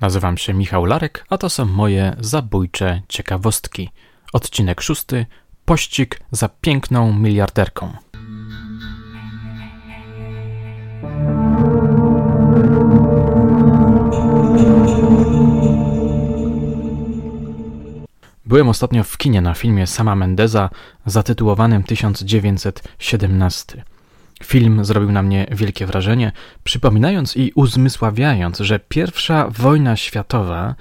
Nazywam się Michał Larek, a to są moje zabójcze ciekawostki. Odcinek szósty. Pościg za piękną miliarderką. Byłem ostatnio w kinie na filmie Sama Mendeza zatytułowanym 1917. Film zrobił na mnie wielkie wrażenie, przypominając i uzmysławiając, że pierwsza wojna światowa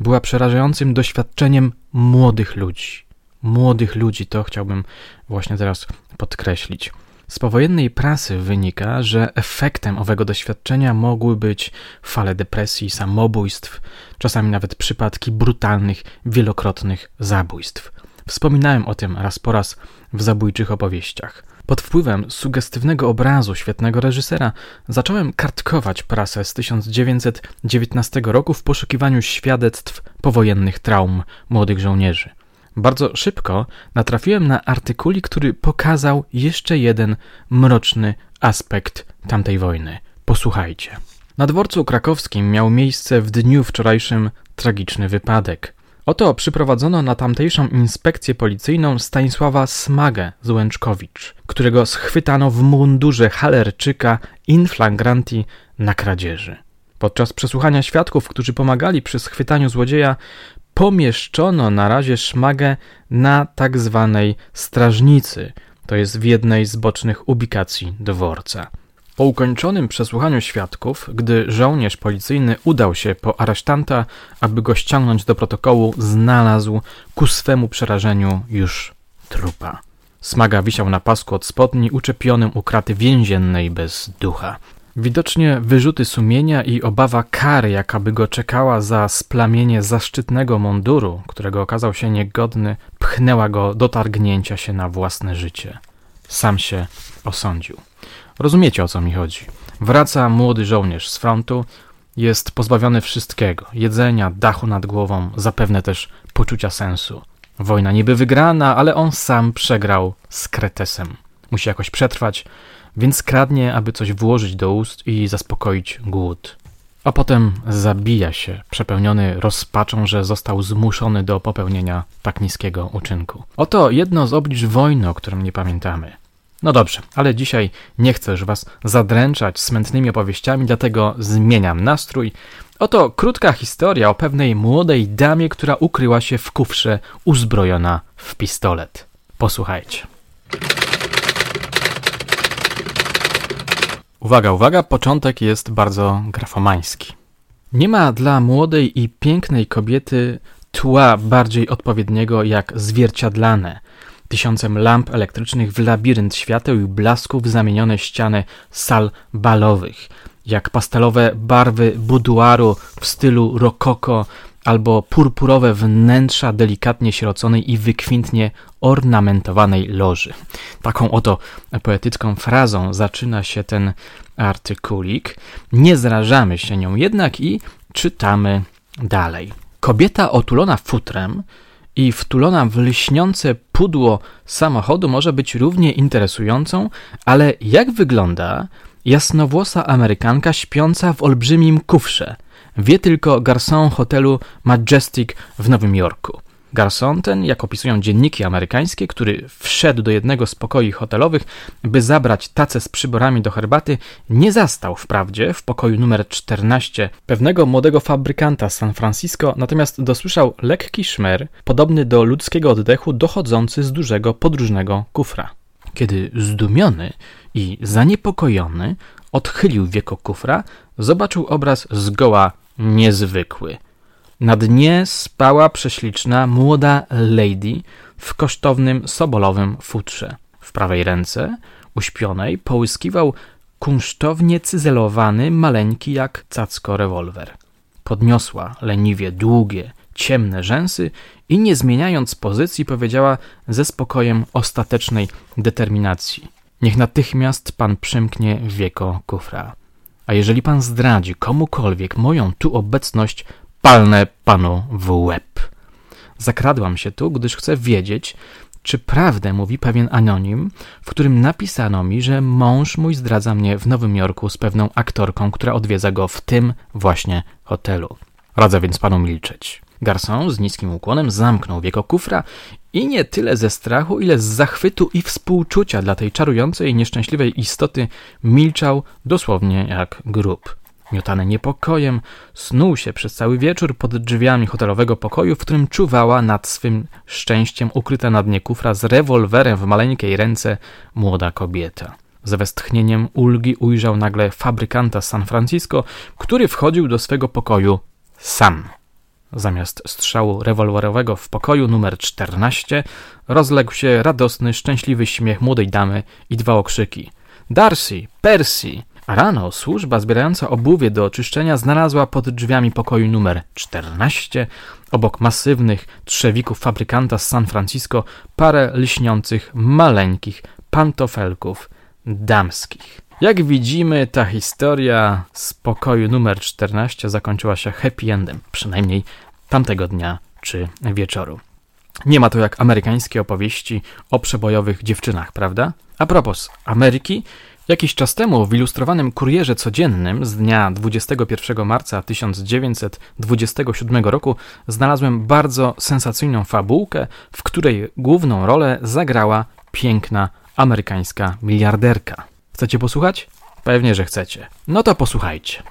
była przerażającym doświadczeniem młodych ludzi. Młodych ludzi, to chciałbym właśnie teraz podkreślić. Z powojennej prasy wynika, że efektem owego doświadczenia mogły być fale depresji, samobójstw, czasami nawet przypadki brutalnych, wielokrotnych zabójstw. Wspominałem o tym raz po raz w zabójczych opowieściach. Pod wpływem sugestywnego obrazu świetnego reżysera zacząłem kartkować prasę z 1919 roku w poszukiwaniu świadectw powojennych traum młodych żołnierzy. Bardzo szybko natrafiłem na artykulik, który pokazał jeszcze jeden mroczny aspekt tamtej wojny. Posłuchajcie. Na dworcu krakowskim miał miejsce w dniu wczorajszym tragiczny wypadek. Oto przyprowadzono na tamtejszą inspekcję policyjną Stanisława Smagę z Łęczkowicz, którego schwytano w mundurze halerczyka in flagranti na kradzieży. Podczas przesłuchania świadków, którzy pomagali przy schwytaniu złodzieja, pomieszczono na razie szmagę na tak zwanej strażnicy, to jest w jednej z bocznych ubikacji dworca. Po ukończonym przesłuchaniu świadków, gdy żołnierz policyjny udał się po aresztanta, aby go ściągnąć do protokołu, znalazł ku swemu przerażeniu już trupa. Smaga wisiał na pasku od spodni, uczepionym u kraty więziennej bez ducha. Widocznie wyrzuty sumienia i obawa kary, jaka by go czekała za splamienie zaszczytnego munduru, którego okazał się niegodny, pchnęła go do targnięcia się na własne życie. Sam się osądził. Rozumiecie o co mi chodzi. Wraca młody żołnierz z frontu, jest pozbawiony wszystkiego jedzenia, dachu nad głową, zapewne też poczucia sensu. Wojna niby wygrana, ale on sam przegrał z Kretesem. Musi jakoś przetrwać, więc kradnie, aby coś włożyć do ust i zaspokoić głód. A potem zabija się, przepełniony rozpaczą, że został zmuszony do popełnienia tak niskiego uczynku. Oto jedno z oblicz wojny, o którym nie pamiętamy. No dobrze, ale dzisiaj nie chcę już was zadręczać smętnymi opowieściami, dlatego zmieniam nastrój. Oto krótka historia o pewnej młodej damie, która ukryła się w kufrze uzbrojona w pistolet. Posłuchajcie. Uwaga, uwaga, początek jest bardzo grafomański. Nie ma dla młodej i pięknej kobiety tła bardziej odpowiedniego jak zwierciadlane, tysiącem lamp elektrycznych w labirynt świateł i blasków zamienione ściany sal balowych, jak pastelowe barwy buduaru w stylu rokoko albo purpurowe wnętrza delikatnie sieroconej i wykwintnie ornamentowanej loży. Taką oto poetycką frazą zaczyna się ten artykulik. Nie zrażamy się nią jednak i czytamy dalej. Kobieta otulona futrem i wtulona w lśniące pudło samochodu może być równie interesującą, ale jak wygląda jasnowłosa Amerykanka śpiąca w olbrzymim kufrze? Wie tylko garçon hotelu Majestic w Nowym Jorku. Garçon ten, jak opisują dzienniki amerykańskie, który wszedł do jednego z pokoi hotelowych, by zabrać tacę z przyborami do herbaty, nie zastał wprawdzie w pokoju numer 14 pewnego młodego fabrykanta z San Francisco, natomiast dosłyszał lekki szmer, podobny do ludzkiego oddechu, dochodzący z dużego podróżnego kufra. Kiedy zdumiony i zaniepokojony odchylił wieko kufra, zobaczył obraz zgoła niezwykły – na dnie spała prześliczna młoda lady w kosztownym sobolowym futrze. W prawej ręce, uśpionej, połyskiwał kunsztownie cyzelowany, maleńki jak cacko rewolwer. Podniosła leniwie długie, ciemne rzęsy i nie zmieniając pozycji powiedziała ze spokojem ostatecznej determinacji. Niech natychmiast pan przymknie wieko kufra. A jeżeli pan zdradzi komukolwiek moją tu obecność, palnę panu w łeb. Zakradłam się tu, gdyż chcę wiedzieć, czy prawdę mówi pewien anonim, w którym napisano mi, że mąż mój zdradza mnie w Nowym Jorku z pewną aktorką, która odwiedza go w tym właśnie hotelu. Radzę więc panu milczeć. Garçon z niskim ukłonem zamknął wieko kufra i nie tyle ze strachu, ile z zachwytu i współczucia dla tej czarującej, nieszczęśliwej istoty milczał dosłownie jak grób. Miotany niepokojem, snuł się przez cały wieczór pod drzwiami hotelowego pokoju, w którym czuwała nad swym szczęściem ukryta na dnie kufra z rewolwerem w maleńkiej ręce młoda kobieta. Z westchnieniem ulgi ujrzał nagle fabrykanta z San Francisco, który wchodził do swego pokoju sam. Zamiast strzału rewolwerowego w pokoju numer 14 rozległ się radosny, szczęśliwy śmiech młodej damy i dwa okrzyki. Darcy! Percy! Rano służba zbierająca obuwie do oczyszczenia znalazła pod drzwiami pokoju numer 14, obok masywnych trzewików fabrykanta z San Francisco, parę lśniących, maleńkich pantofelków damskich. Jak widzimy, ta historia z pokoju numer 14 zakończyła się happy endem, przynajmniej tamtego dnia czy wieczoru. Nie ma to jak amerykańskie opowieści o przebojowych dziewczynach, prawda? A propos Ameryki, jakiś czas temu w ilustrowanym kurierze codziennym z dnia 21 marca 1927 roku znalazłem bardzo sensacyjną fabułkę, w której główną rolę zagrała piękna amerykańska miliarderka. Chcecie posłuchać? Pewnie, że chcecie. No to posłuchajcie.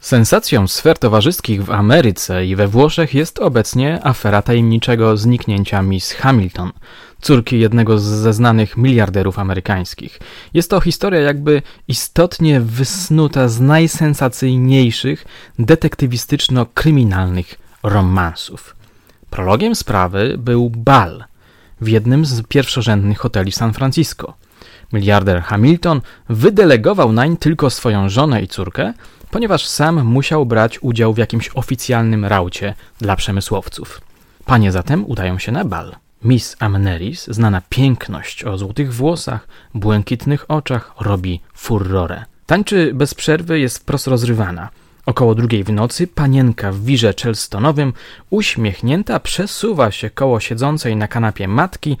Sensacją sfer towarzyskich w Ameryce i we Włoszech jest obecnie afera tajemniczego zniknięcia Miss Hamilton, córki jednego ze znanych miliarderów amerykańskich. Jest to historia jakby istotnie wysnuta z najsensacyjniejszych detektywistyczno-kryminalnych romansów. Prologiem sprawy był bal w jednym z pierwszorzędnych hoteli San Francisco. Miliarder Hamilton wydelegował nań tylko swoją żonę i córkę, ponieważ sam musiał brać udział w jakimś oficjalnym raucie dla przemysłowców. Panie zatem udają się na bal. Miss Amneris, znana piękność o złotych włosach, błękitnych oczach, robi furorę. Tańczy bez przerwy, jest wprost rozrywana. Około drugiej w nocy panienka w wirze czelstonowym, uśmiechnięta, przesuwa się koło siedzącej na kanapie matki,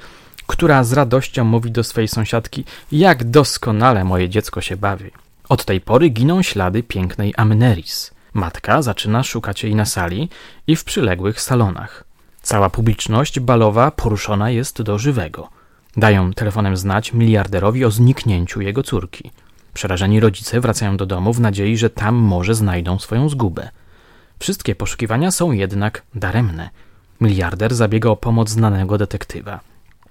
która z radością mówi do swej sąsiadki, jak doskonale moje dziecko się bawi. Od tej pory giną ślady pięknej Amneris. Matka zaczyna szukać jej na sali i w przyległych salonach. Cała publiczność balowa poruszona jest do żywego. Dają telefonem znać miliarderowi o zniknięciu jego córki. Przerażeni rodzice wracają do domu w nadziei, że tam może znajdą swoją zgubę. Wszystkie poszukiwania są jednak daremne. Miliarder zabiega o pomoc znanego detektywa.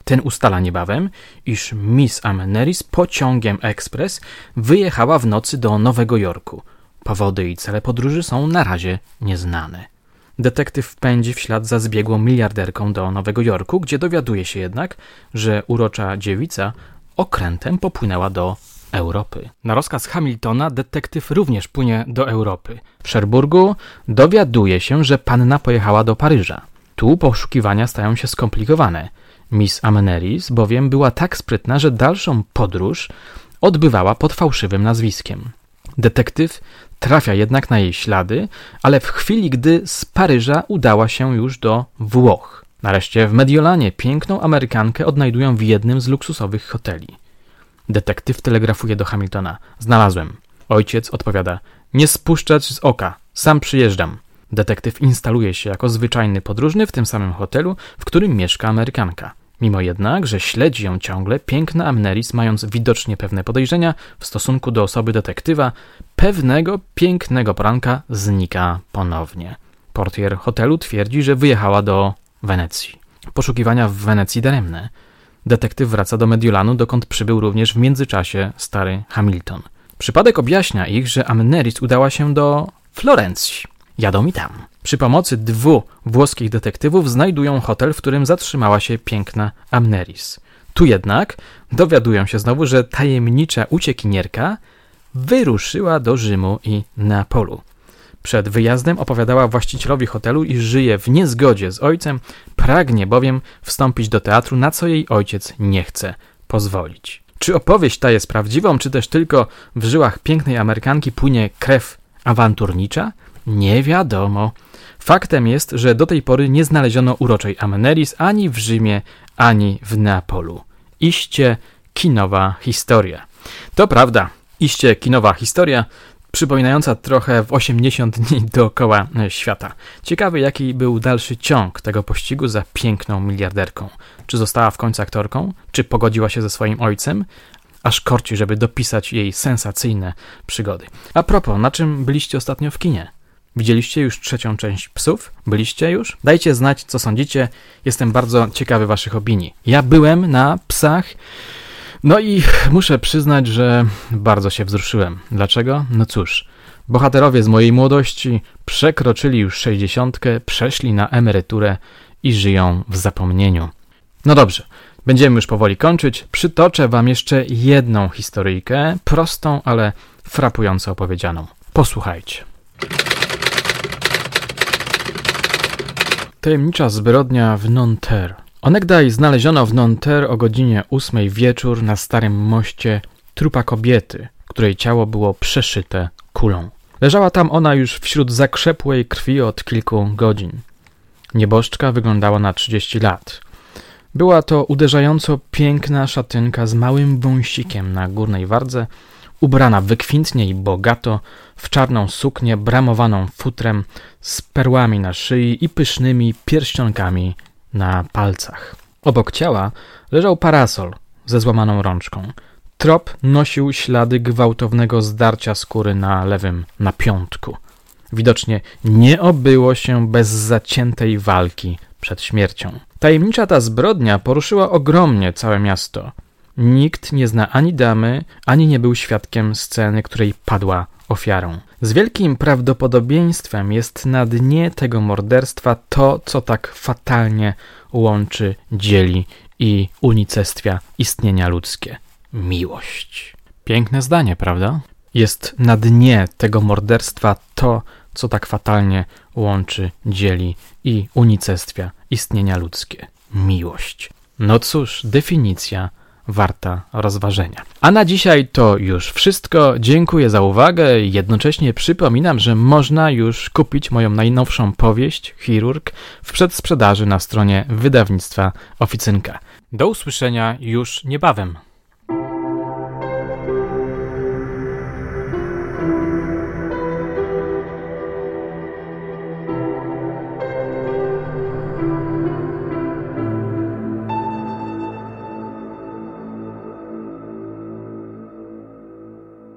Ten ustala niebawem, iż Miss Amneris pociągiem ekspres wyjechała w nocy do Nowego Jorku. Powody i cele podróży są na razie nieznane. Detektyw pędzi w ślad za zbiegłą miliarderką do Nowego Jorku, gdzie dowiaduje się jednak, że urocza dziewica okrętem popłynęła do Europy. Na rozkaz Hamiltona detektyw również płynie do Europy. W Szerburgu dowiaduje się, że panna pojechała do Paryża. Tu poszukiwania stają się skomplikowane. Miss Amneris bowiem była tak sprytna, że dalszą podróż odbywała pod fałszywym nazwiskiem. Detektyw trafia jednak na jej ślady, ale w chwili, gdy z Paryża udała się już do Włoch. Nareszcie w Mediolanie piękną Amerykankę odnajdują w jednym z luksusowych hoteli. Detektyw telegrafuje do Hamiltona. Znalazłem. Ojciec odpowiada. Nie spuszczać z oka. Sam przyjeżdżam. Detektyw instaluje się jako zwyczajny podróżny w tym samym hotelu, w którym mieszka Amerykanka. Mimo jednak, że śledzi ją ciągle, piękna Amneris, mając widocznie pewne podejrzenia w stosunku do osoby detektywa, pewnego pięknego poranka znika ponownie. Portier hotelu twierdzi, że wyjechała do Wenecji. Poszukiwania w Wenecji daremne. Detektyw wraca do Mediolanu, dokąd przybył również w międzyczasie stary Hamilton. Przypadek objaśnia ich, że Amneris udała się do Florencji. Jadą i tam. Przy pomocy dwóch włoskich detektywów znajdują hotel, w którym zatrzymała się piękna Amneris. Tu jednak dowiadują się znowu, że tajemnicza uciekinierka wyruszyła do Rzymu i Neapolu. Przed wyjazdem opowiadała właścicielowi hotelu, iż żyje w niezgodzie z ojcem, pragnie bowiem wstąpić do teatru, na co jej ojciec nie chce pozwolić. Czy opowieść ta jest prawdziwą, czy też tylko w żyłach pięknej Amerykanki płynie krew awanturnicza? Nie wiadomo. Faktem jest, że do tej pory nie znaleziono uroczej Amneris ani w Rzymie, ani w Neapolu. Iście kinowa historia. To prawda, iście kinowa historia, przypominająca trochę w 80 dni dookoła świata. Ciekawy, jaki był dalszy ciąg tego pościgu za piękną miliarderką. Czy została w końcu aktorką? Czy pogodziła się ze swoim ojcem? Aż korci, żeby dopisać jej sensacyjne przygody. A propos, na czym byliście ostatnio w kinie? Widzieliście już trzecią część psów? Byliście już? Dajcie znać, co sądzicie. Jestem bardzo ciekawy Waszych opinii. Ja byłem na psach. No i muszę przyznać, że bardzo się wzruszyłem. Dlaczego? No cóż, bohaterowie z mojej młodości przekroczyli już sześćdziesiątkę, przeszli na emeryturę i żyją w zapomnieniu. No dobrze, będziemy już powoli kończyć. Przytoczę wam jeszcze jedną historyjkę, prostą, ale frapująco opowiedzianą. Posłuchajcie. Tajemnicza zbrodnia w Nanterre. Onegdaj znaleziono w Nanterre o godzinie ósmej wieczór na starym moście trupa kobiety, której ciało było przeszyte kulą. Leżała tam ona już wśród zakrzepłej krwi od kilku godzin. Nieboszczka wyglądała na 30 lat. Była to uderzająco piękna szatynka z małym wąsikiem na górnej wardze, ubrana wykwintnie i bogato w czarną suknię bramowaną futrem z perłami na szyi i pysznymi pierścionkami na palcach. Obok ciała leżał parasol ze złamaną rączką. Trop nosił ślady gwałtownego zdarcia skóry na lewym napiątku. Widocznie nie obyło się bez zaciętej walki przed śmiercią. Tajemnicza ta zbrodnia poruszyła ogromnie całe miasto. Nikt nie zna ani damy, ani nie był świadkiem sceny, której padła ofiarą. Z wielkim prawdopodobieństwem jest na dnie tego morderstwa to, co tak fatalnie łączy, dzieli i unicestwia istnienia ludzkie miłość. Piękne zdanie, prawda? Jest na dnie tego morderstwa to, co tak fatalnie łączy, dzieli i unicestwia istnienia ludzkie miłość. No cóż, definicja warta rozważenia. A na dzisiaj to już wszystko. Dziękuję za uwagę. Jednocześnie przypominam, że można już kupić moją najnowszą powieść Chirurg w przedsprzedaży na stronie wydawnictwa Oficynka. Do usłyszenia już niebawem.